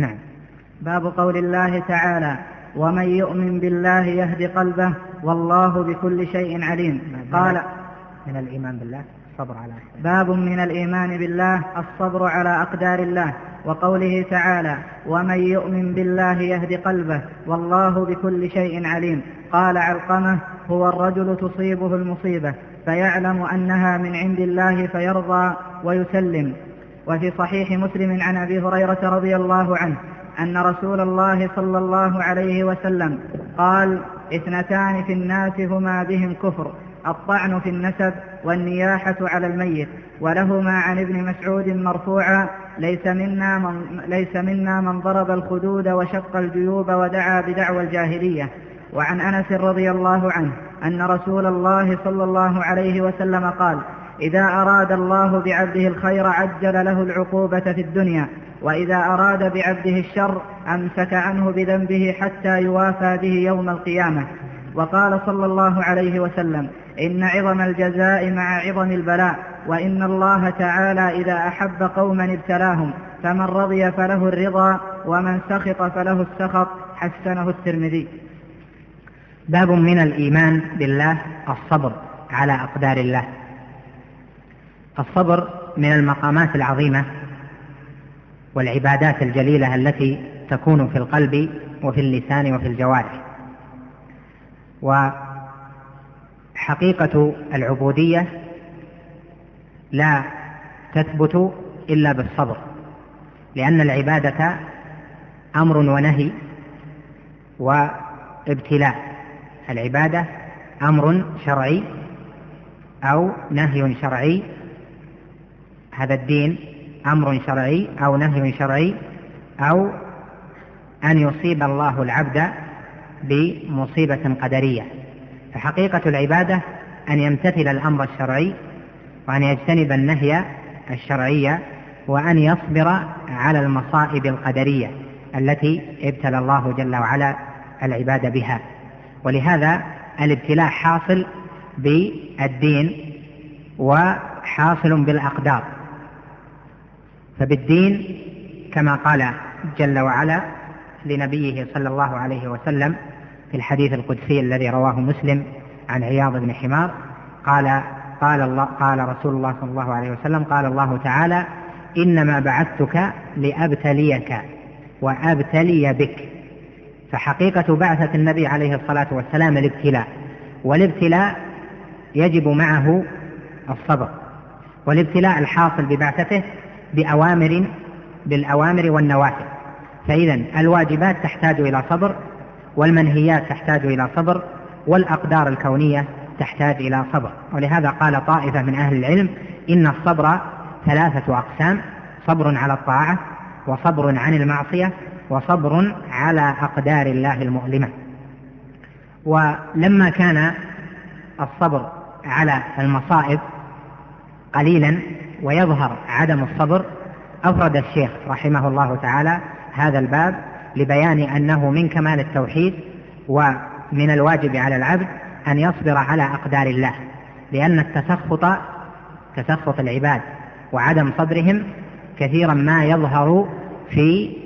نعم. باب قول الله تعالى ومن يؤمن بالله يهد قلبه والله بكل شيء عليم قال من الإيمان بالله؟ الصبر على باب من الإيمان بالله الصبر على أقدار الله وقوله تعالى ومن يؤمن بالله يهد قلبه والله بكل شيء عليم قال علقمة هو الرجل تصيبه المصيبة فيعلم أنها من عند الله فيرضى ويسلم وفي صحيح مسلم عن أبي هريرة رضي الله عنه أن رسول الله صلى الله عليه وسلم قال اثنتان في الناس هما بهم كفر الطعن في النسب والنياحة على الميت ولهما عن ابن مسعود مرفوعا ليس منا من, ليس منا من ضرب الخدود وشق الجيوب ودعا بدعوى الجاهلية وعن أنس رضي الله عنه أن رسول الله صلى الله عليه وسلم قال إذا أراد الله بعبده الخير عجل له العقوبة في الدنيا وإذا أراد بعبده الشر أمسك عنه بذنبه حتى يوافى به يوم القيامة. وقال صلى الله عليه وسلم إن عظم الجزاء مع عظم البلاء وإن الله تعالى إذا أحب قوما ابتلاهم فمن رضي فله الرضا ومن سخط فله السخط حسنه الترمذي. باب من الإيمان بالله الصبر على أقدار الله. الصبر من المقامات العظيمة والعبادات الجليلة التي تكون في القلب وفي اللسان وفي الجوارح. وحقيقة العبودية لا تثبت إلا بالصبر لأن العبادة أمر ونهي وابتلاء. العبادة أمر شرعي أو نهي شرعي هذا الدين أمر شرعي أو نهي شرعي أو أن يصيب الله العبد بمصيبة قدرية. فحقيقة العبادة أن يمتثل الأمر الشرعي وأن يجتنب النهي الشرعي وأن يصبر على المصائب القدرية التي ابتلى الله جل وعلا العباد بها. ولهذا الابتلاء حاصل بالدين وحاصل بالأقدار. فبالدين كما قال جل وعلا لنبيه صلى الله عليه وسلم في الحديث القدسي الذي رواه مسلم عن عياض بن حمار قال قال الله قال رسول الله صلى الله عليه وسلم قال الله تعالى إنما بعثتك لأبتليك وأبتلي بك. فحقيقة بعثة النبي عليه الصلاة والسلام الابتلاء والابتلاء يجب معه الصبر والابتلاء الحاصل ببعثته بأوامر بالأوامر والنواهي فإذا الواجبات تحتاج إلى صبر والمنهيات تحتاج إلى صبر والأقدار الكونية تحتاج إلى صبر. ولهذا قال طائفة من أهل العلم إن الصبر ثلاثة أقسام صبر على الطاعة وصبر عن المعصية وصبر على أقدار الله المؤلمة. ولما كان الصبر على المصائب قليلا ويظهر عدم الصبر أفرد الشيخ رحمه الله تعالى هذا الباب لبيان أنه من كمال التوحيد ومن الواجب على العبد أن يصبر على أقدار الله لأن التسخط تسخط العباد وعدم صبرهم كثيرا ما يظهر في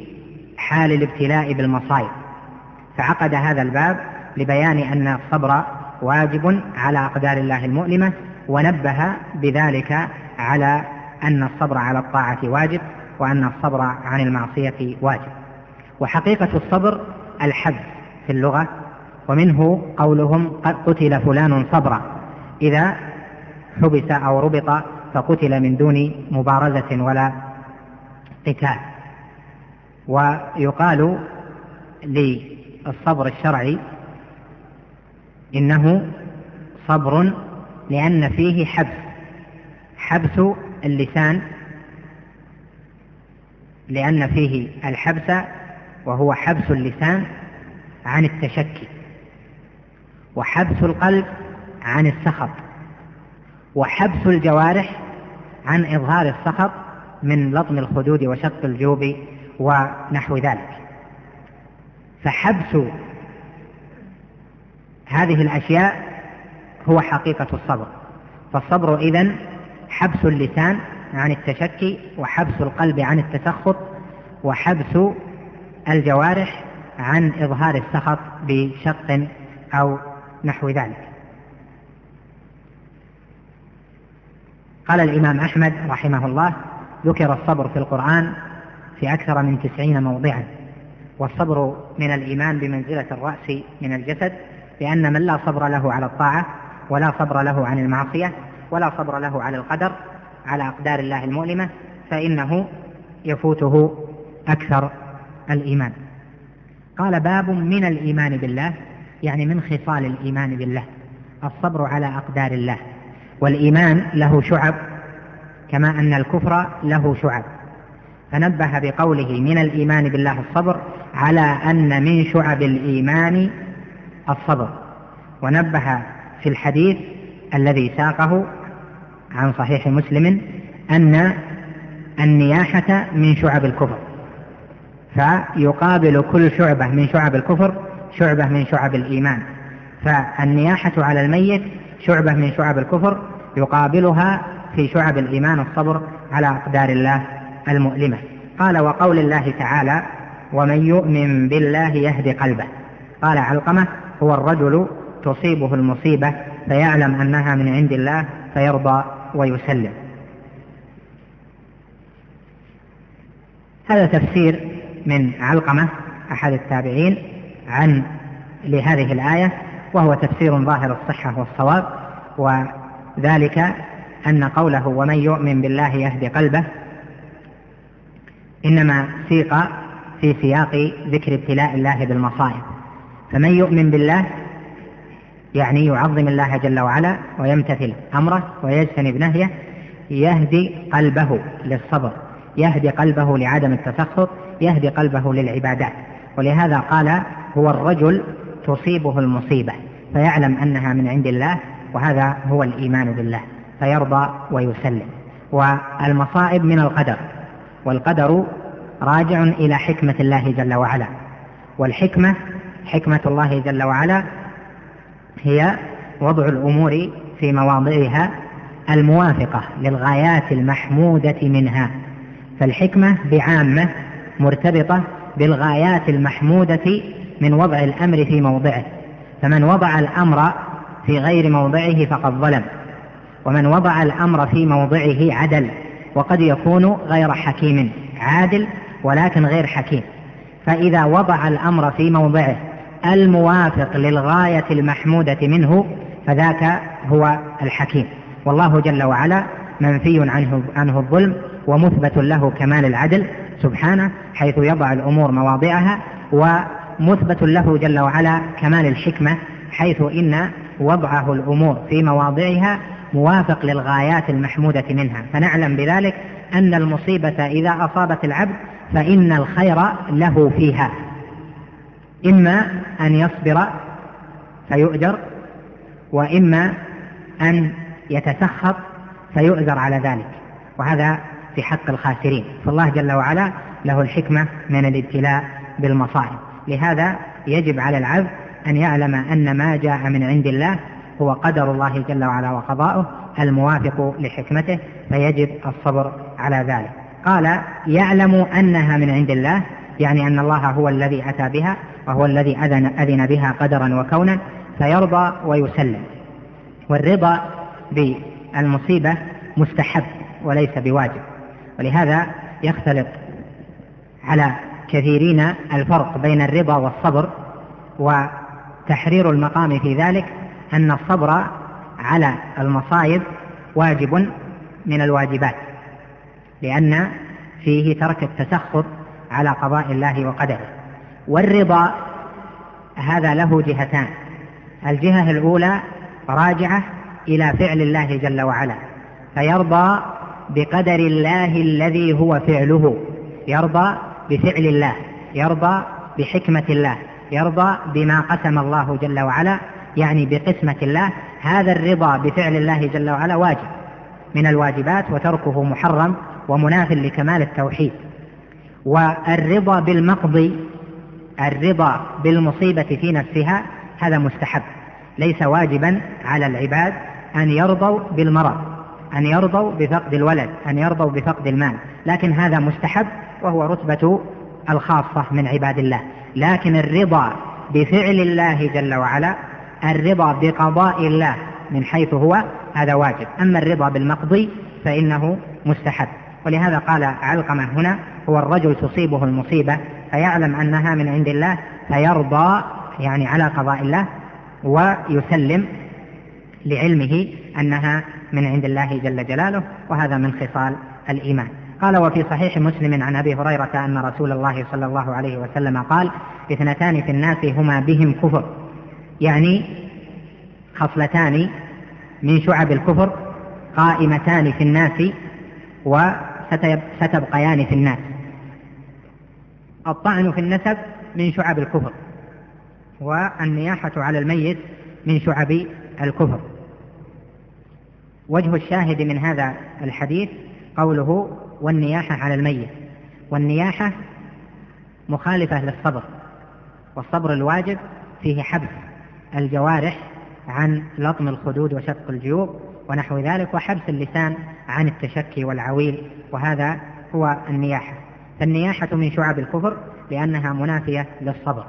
حال الابتلاء بالمصائب. فعقد هذا الباب لبيان أن الصبر واجب على أقدار الله المؤلمة ونبه بذلك على أن الصبر على الطاعة واجب وأن الصبر عن المعصية واجب. وحقيقة الصبر الحب في اللغة ومنه قولهم قد قتل فلان صبرا. إذا حبس أو ربط فقتل من دون مبارزة ولا قتال. ويقال للصبر الشرعي إنه صبر لأن فيه حبس حبس اللسان لأن فيه الحبس وهو حبس اللسان عن التشكي وحبس القلب عن السخط وحبس الجوارح عن إظهار السخط من لطم الخدود وشق الجوب ونحو ذلك. فحبس هذه الأشياء هو حقيقة الصبر فالصبر إذن حبس اللسان عن التشكي وحبس القلب عن التسخط وحبس الجوارح عن إظهار السخط بشق أو نحو ذلك. قال الإمام أحمد رحمه الله ذكر الصبر في القرآن في أكثر من تسعين موضعا والصبر من الإيمان بمنزلة الرأس من الجسد لأن من لا صبر له على الطاعة ولا صبر له عن المعصية ولا صبر له على القدر على أقدار الله المؤلمة فإنه يفوته أكثر الإيمان. قال باب من الإيمان بالله يعني من خصال الإيمان بالله الصبر على أقدار الله. والإيمان له شعب كما أن الكفر له شعب. فنبه بقوله من الإيمان بالله الصبر على أن من شعب الإيمان الصبر. ونبه في الحديث الذي ساقه عن صحيح مسلم أن النياحة من شعب الكفر فيقابل كل شعبة من شعب الكفر شعبة من شعب الإيمان فالنياحة على الميت شعبة من شعب الكفر يقابلها في شعب الإيمان الصبر على أقدار الله المؤلمة. قال وقول الله تعالى ومن يؤمن بالله يهدي قلبه. قال علقمة هو الرجل تصيبه المصيبة فيعلم أنها من عند الله فيرضى ويسلم. هذا تفسير من علقمة أحد التابعين عن لهذه الآية وهو تفسير ظاهر الصحة والصواب وذلك أن قوله ومن يؤمن بالله يهدي قلبه إنما سيق في سياق ذكر ابتلاء الله بالمصائب. فمن يؤمن بالله يعني يعظم الله جل وعلا ويمتثل أمره ويجتنب نهيه يهدي قلبه للصبر يهدي قلبه لعدم التسخط يهدي قلبه للعبادات. ولهذا قال هو الرجل تصيبه المصيبة فيعلم أنها من عند الله وهذا هو الإيمان بالله فيرضى ويسلم. والمصائب من القدر والقدر راجع إلى حكمة الله جل وعلا. والحكمة حكمة الله جل وعلا هي وضع الأمور في مواضعها الموافقة للغايات المحمودة منها. فالحكمة بعامة مرتبطة بالغايات المحمودة من وضع الأمر في موضعه. فمن وضع الأمر في غير موضعه فقد ظلم. ومن وضع الأمر في موضعه عدل وقد يكون غير حكيم عادل ولكن غير حكيم. فإذا وضع الأمر في موضعه الموافق للغاية المحمودة منه فذاك هو الحكيم. والله جل وعلا منفي عنه, عنه الظلم ومثبت له كمال العدل سبحانه حيث يضع الأمور مواضعها ومثبت له جل وعلا كمال الحكمة حيث إن وضعه الأمور في مواضعها موافق للغايات المحمودة منها. فنعلم بذلك أن المصيبة إذا أصابت العبد فإن الخير له فيها. إما أن يصبر فيؤجر وإما أن يتسخط فيؤجر على ذلك. وهذا في حق الخاسرين. فالله جل وعلا له الحكمة من الابتلاء بالمصائب. لهذا يجب على العبد أن يعلم أن ما جاء من عند الله هو قدر الله جل وعلا وقضاؤه الموافق لحكمته فيجب الصبر على ذلك. قال يعلم أنها من عند الله يعني أن الله هو الذي أتى بها وهو الذي أذن, أذن بها قدرا وكونا فيرضى ويسلم. والرضا بالمصيبة مستحب وليس بواجب. ولهذا يختلط على كثيرين الفرق بين الرضا والصبر وتحرير المقام في ذلك أن الصبر على المصائب واجب من الواجبات لأن فيه ترك التسخط على قضاء الله وقدره. والرضا هذا له جهتان. الجهة الأولى راجعة إلى فعل الله جل وعلا. فيرضى بقدر الله الذي هو فعله. يرضى بفعل الله. يرضى بحكمة الله. يرضى بما قسم الله جل وعلا. يعني بقسمة الله. هذا الرضا بفعل الله جل وعلا واجب. من الواجبات وتركه محرم ومناف لكمال التوحيد. والرضا بالمقضي الرضا بالمصيبة في نفسها هذا مستحب. ليس واجبا على العباد أن يرضوا بالمرض أن يرضوا بفقد الولد أن يرضوا بفقد المال. لكن هذا مستحب وهو رتبة الخاصة من عباد الله. لكن الرضا بفعل الله جل وعلا الرضا بقضاء الله من حيث هو هذا واجب. أما الرضا بالمقضي فإنه مستحب. ولهذا قال علقمة هنا هو الرجل تصيبه المصيبة فيعلم أنها من عند الله فيرضى يعني على قضاء الله ويسلم لعلمه أنها من عند الله جل جلاله وهذا من خصال الإيمان. قال وفي صحيح مسلم عن أبي هريرة أن رسول الله صلى الله عليه وسلم قال اثنتان في الناس هما بهم كفر. يعني خصلتان من شعب الكفر قائمتان في الناس وستبقيان في الناس. الطعن في النسب من شعب الكفر والنياحة على الميت من شعب الكفر. وجه الشاهد من هذا الحديث قوله والنياحة على الميت. والنياحة مخالفة للصبر والصبر الواجب فيه حبس الجوارح عن لطم الخدود وشق الجيوب ونحو ذلك وحبس اللسان عن التشكي والعويل وهذا هو النياحة. فالنياحة من شعب الكفر لأنها منافية للصبر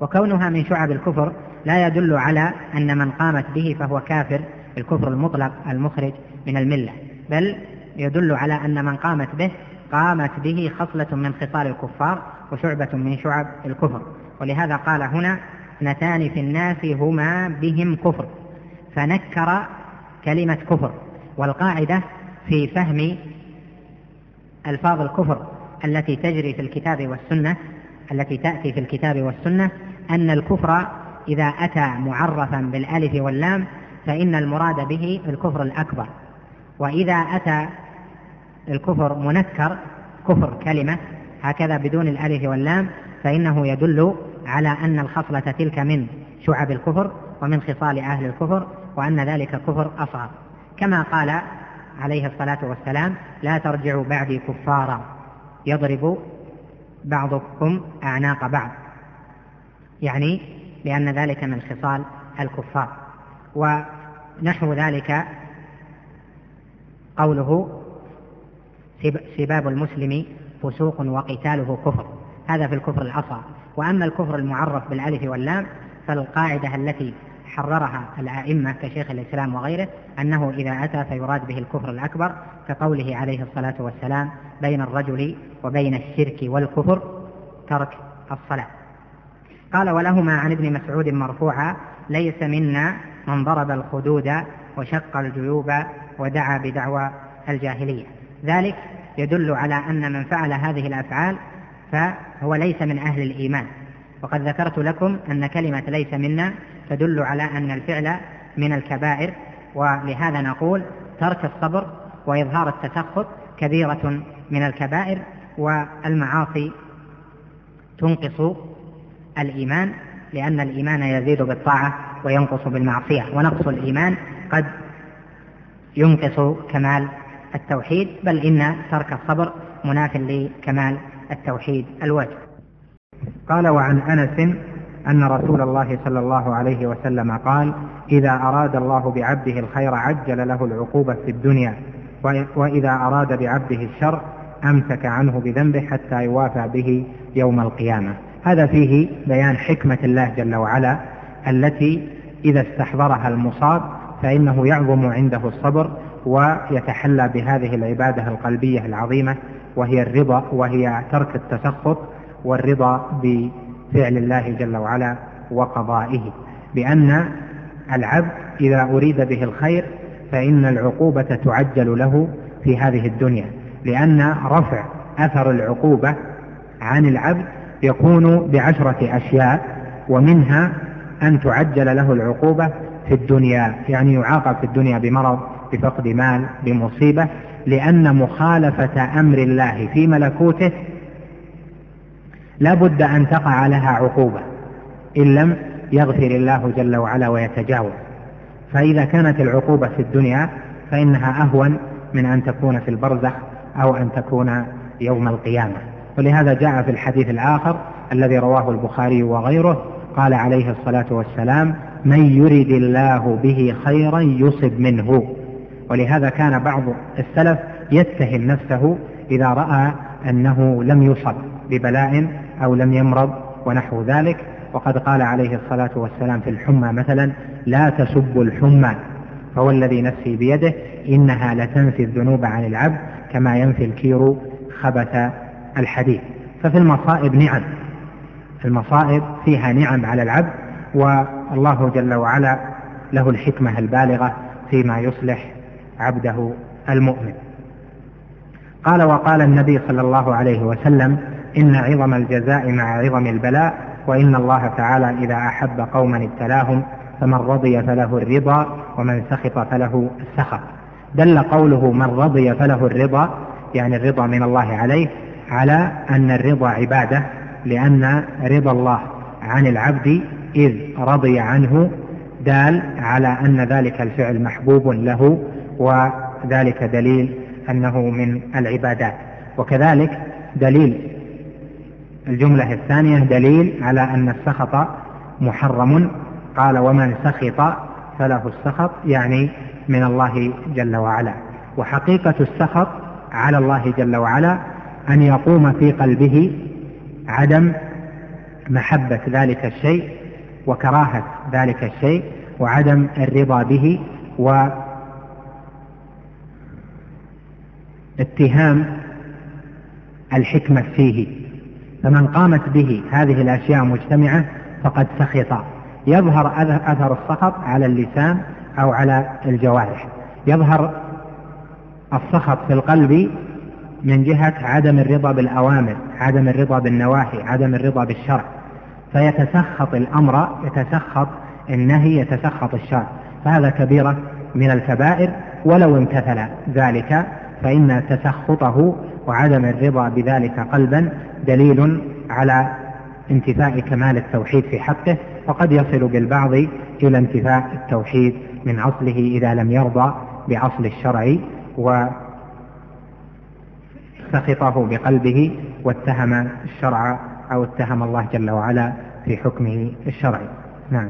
وكونها من شعب الكفر لا يدل على أن من قامت به فهو كافر الكفر المطلق المخرج من الملة بل يدل على أن من قامت به قامت به خصلة من خصال الكفار وشعبة من شعب الكفر. ولهذا قال هنا اثنتان في الناس هما بهم كفر فنكر كلمة كفر والقاعدة في فهم ألفاظ الكفر التي تجري في الكتاب والسنة التي تأتي في الكتاب والسنة أن الكفر إذا أتى معرفا بالألف واللام فإن المراد به الكفر الأكبر. وإذا أتى الكفر منكر كفر كلمة هكذا بدون الألف واللام فإنه يدل على أن الخصلة تلك من شعب الكفر ومن خصال أهل الكفر وأن ذلك كفر أصغر. كما قال عليه الصلاة والسلام لا ترجعوا بعدي كفارا. يضرب بعضكم أعناق بعض يعني لأن ذلك من خصال الكفار. ونحو ذلك قوله سباب المسلم فسوق وقتاله كفر. هذا في الكفر الأصغر. وأما الكفر المعرف بالألف واللام فالقاعدة التي حررها الأئمة كشيخ الإسلام وغيره أنه إذا أتى فيراد به الكفر الأكبر كقوله عليه الصلاة والسلام بين الرجل وبين الشرك والكفر ترك الصلاة. قال ولهما عن ابن مسعود مرفوعا ليس منا من ضرب الخدود وشق الجيوب ودعا بدعوى الجاهلية. ذلك يدل على أن من فعل هذه الأفعال فهو ليس من أهل الإيمان. وقد ذكرت لكم أن كلمة ليس منا تدل على أن الفعل من الكبائر ولهذا نقول ترك الصبر وإظهار التسخط كبيرة من الكبائر والمعاصي تنقص الإيمان لأن الإيمان يزيد بالطاعة وينقص بالمعصية. ونقص الإيمان قد ينقص كمال التوحيد بل إن ترك الصبر مناف لكمال التوحيد الواجب. قال وعن أنس أن رسول الله صلى الله عليه وسلم قال إذا أراد الله بعبده الخير عجل له العقوبة في الدنيا وإذا أراد بعبده الشر أمسك عنه بذنبه حتى يوافى به يوم القيامة. هذا فيه بيان حكمة الله جل وعلا التي إذا استحضرها المصاب فإنه يعظم عنده الصبر ويتحلى بهذه العبادة القلبية العظيمة وهي الرضا وهي ترك التسخط والرضا بفعل الله جل وعلا وقضائه. بأن العبد إذا أريد به الخير فإن العقوبة تعجل له في هذه الدنيا. لأن رفع أثر العقوبة عن العبد يكون بعشرة أشياء ومنها أن تعجل له العقوبة في الدنيا يعني يعاقب في الدنيا بمرض بفقد مال بمصيبة لأن مخالفة أمر الله في ملكوته لا بد أن تقع لها عقوبة إن لم يغفر الله جل وعلا ويتجاوز. فإذا كانت العقوبة في الدنيا فإنها أهون من أن تكون في البرزخ أو أن تكون يوم القيامة. ولهذا جاء في الحديث الآخر الذي رواه البخاري وغيره قال عليه الصلاة والسلام من يرد الله به خيرا يصب منه. ولهذا كان بعض السلف يتهم نفسه إذا رأى أنه لم يصب ببلاء أو لم يمرض ونحو ذلك وقد قال عليه الصلاة والسلام في الحمى مثلا لا تسبوا الحمى. فهو الذي نفسي بيده إنها لتنفي الذنوب عن العبد كما ينفي الكير خبث الحديد. ففي المصائب نعم المصائب فيها نعم على العبد والله جل وعلا له الحكمة البالغة فيما يصلح عبده المؤمن. قال وقال النبي صلى الله عليه وسلم إن عظم الجزاء مع عظم البلاء وإن الله تعالى إذا أحب قوما ابتلاهم فمن رضي فله الرضا ومن سخط فله السخط. دل قوله من رضي فله الرضا يعني الرضا من الله عليه على أن الرضا عبادة لأن رضا الله عن العبد إذ رضي عنه دال على أن ذلك الفعل محبوب له وذلك دليل أنه من العبادات. وكذلك دليل الجملة الثانية دليل على أن السخط محرم. قال ومن سخط فله السخط يعني من الله جل وعلا. وحقيقة السخط على الله جل وعلا أن يقوم في قلبه عدم محبة ذلك الشيء وكراهة ذلك الشيء وعدم الرضا به واتهام الحكمة فيه. فمن قامت به هذه الأشياء مجتمعة فقد سخط. يظهر أثر السخط على اللسان أو على الجوارح. يظهر السخط في القلب من جهة عدم الرضا بالأوامر عدم الرضا بالنواهي عدم الرضا بالشرع. فيتسخط الأمر يتسخط النهي يتسخط الشرع. فهذا كبيرة من الكبائر. ولو امتثل ذلك فإن تسخطه وعدم الرضا بذلك قلبا دليل على انتفاء كمال التوحيد في حقه وقد يصل بالبعض إلى انتفاء التوحيد من أصله إذا لم يرضى بأصل الشرع وسخطه بقلبه واتهم الشرع أو اتهم الله جل وعلا في حكمه الشرعي. نعم.